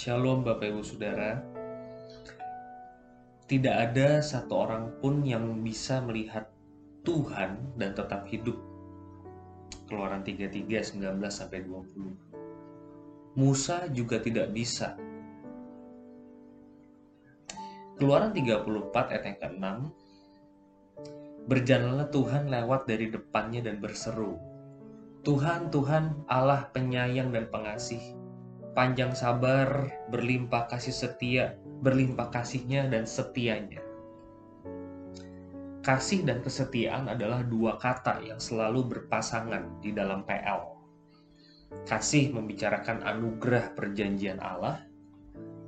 Shalom Bapak Ibu Saudara. Tidak ada satu orang pun yang bisa melihat Tuhan dan tetap hidup. Keluaran 33 19 sampai 20. Musa juga tidak bisa. Keluaran 34 ayat yang ke-6 Berjalanlah Tuhan lewat dari depannya dan berseru, Tuhan, Tuhan, Allah penyayang dan pengasih, panjang sabar, berlimpah kasih setia, berlimpah kasihnya dan setianya. Kasih dan kesetiaan adalah dua kata yang selalu berpasangan di dalam PL. Kasih membicarakan anugerah perjanjian Allah,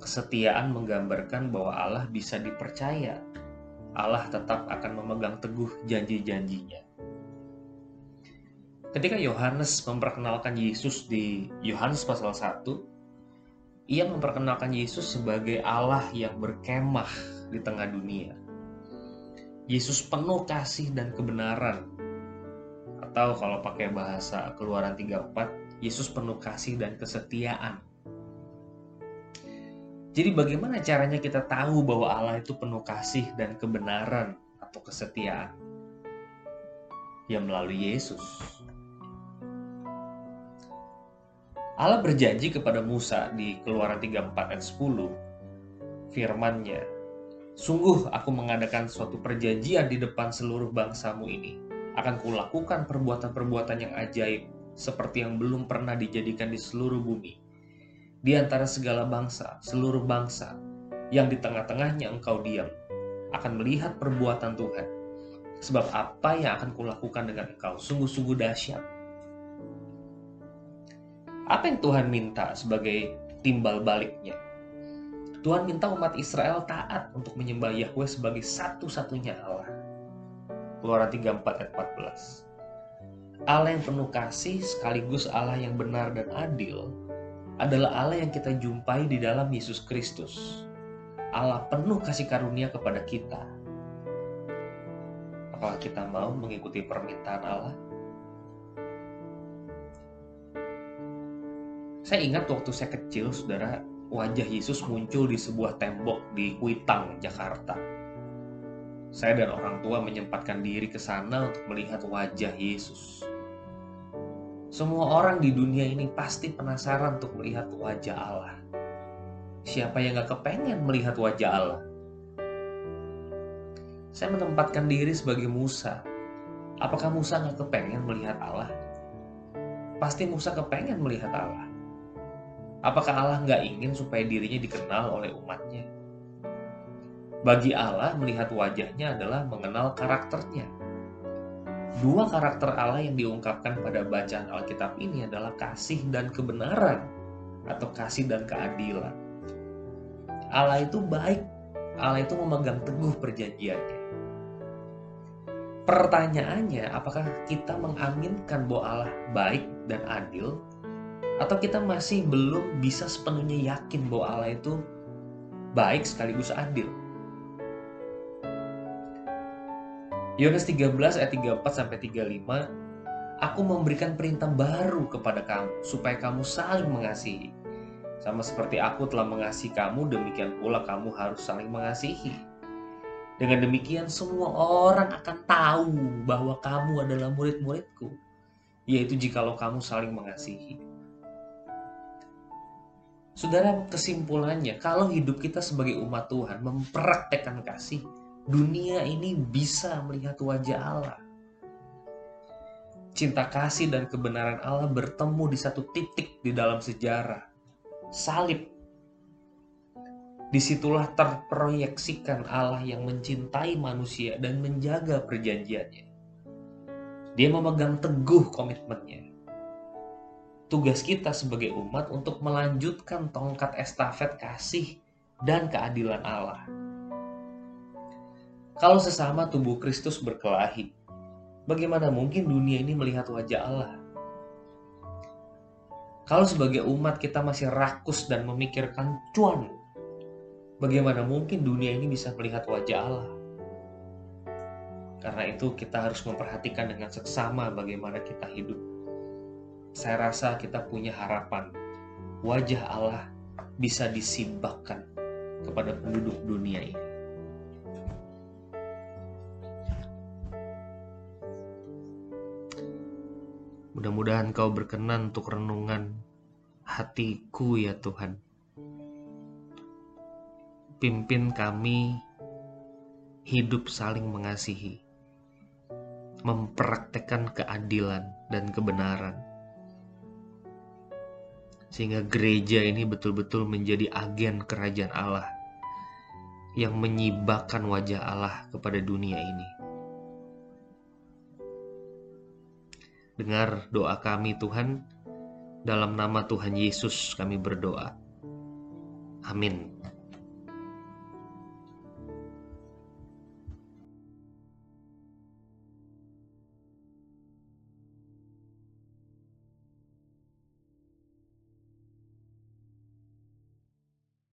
kesetiaan menggambarkan bahwa Allah bisa dipercaya. Allah tetap akan memegang teguh janji-janjinya. Ketika Yohanes memperkenalkan Yesus di Yohanes pasal 1, ia memperkenalkan Yesus sebagai Allah yang berkemah di tengah dunia. Yesus penuh kasih dan kebenaran. Atau kalau pakai bahasa Keluaran 34, Yesus penuh kasih dan kesetiaan. Jadi bagaimana caranya kita tahu bahwa Allah itu penuh kasih dan kebenaran atau kesetiaan? Ya melalui Yesus. Allah berjanji kepada Musa di Keluaran 34 ayat 10, firman-Nya, Sungguh aku mengadakan suatu perjanjian di depan seluruh bangsamu ini. Akan kulakukan perbuatan-perbuatan yang ajaib, seperti yang belum pernah dijadikan di seluruh bumi. Di antara segala bangsa, seluruh bangsa, yang di tengah-tengahnya engkau diam, akan melihat perbuatan Tuhan. Sebab apa yang akan kulakukan dengan engkau sungguh-sungguh dahsyat apa yang Tuhan minta sebagai timbal baliknya? Tuhan minta umat Israel taat untuk menyembah Yahweh sebagai satu-satunya Allah. Keluaran 34 ayat 14. Allah yang penuh kasih sekaligus Allah yang benar dan adil adalah Allah yang kita jumpai di dalam Yesus Kristus. Allah penuh kasih karunia kepada kita. Apakah kita mau mengikuti permintaan Allah? Saya ingat waktu saya kecil, saudara, wajah Yesus muncul di sebuah tembok di Kuitang, Jakarta. Saya dan orang tua menyempatkan diri ke sana untuk melihat wajah Yesus. Semua orang di dunia ini pasti penasaran untuk melihat wajah Allah. Siapa yang gak kepengen melihat wajah Allah? Saya menempatkan diri sebagai Musa. Apakah Musa gak kepengen melihat Allah? Pasti Musa kepengen melihat Allah. Apakah Allah nggak ingin supaya dirinya dikenal oleh umatnya? Bagi Allah, melihat wajahnya adalah mengenal karakternya. Dua karakter Allah yang diungkapkan pada bacaan Alkitab ini adalah kasih dan kebenaran, atau kasih dan keadilan. Allah itu baik, Allah itu memegang teguh perjanjiannya. Pertanyaannya, apakah kita mengaminkan bahwa Allah baik dan adil atau kita masih belum bisa sepenuhnya yakin bahwa Allah itu baik sekaligus adil. Yohanes 13 ayat 34 sampai 35 Aku memberikan perintah baru kepada kamu supaya kamu saling mengasihi. Sama seperti aku telah mengasihi kamu, demikian pula kamu harus saling mengasihi. Dengan demikian semua orang akan tahu bahwa kamu adalah murid-muridku, yaitu jikalau kamu saling mengasihi. Saudara, kesimpulannya, kalau hidup kita sebagai umat Tuhan mempraktekkan kasih, dunia ini bisa melihat wajah Allah. Cinta kasih dan kebenaran Allah bertemu di satu titik di dalam sejarah. Salib. Di situlah terproyeksikan Allah yang mencintai manusia dan menjaga perjanjiannya. Dia memegang teguh komitmennya tugas kita sebagai umat untuk melanjutkan tongkat estafet kasih dan keadilan Allah. Kalau sesama tubuh Kristus berkelahi, bagaimana mungkin dunia ini melihat wajah Allah? Kalau sebagai umat kita masih rakus dan memikirkan cuan, bagaimana mungkin dunia ini bisa melihat wajah Allah? Karena itu kita harus memperhatikan dengan seksama bagaimana kita hidup saya rasa kita punya harapan wajah Allah bisa disibakkan kepada penduduk dunia ini. Mudah-mudahan kau berkenan untuk renungan hatiku ya Tuhan. Pimpin kami hidup saling mengasihi, mempraktekkan keadilan dan kebenaran. Sehingga gereja ini betul-betul menjadi agen kerajaan Allah yang menyibakkan wajah Allah kepada dunia ini. Dengar doa kami Tuhan, dalam nama Tuhan Yesus kami berdoa. Amin.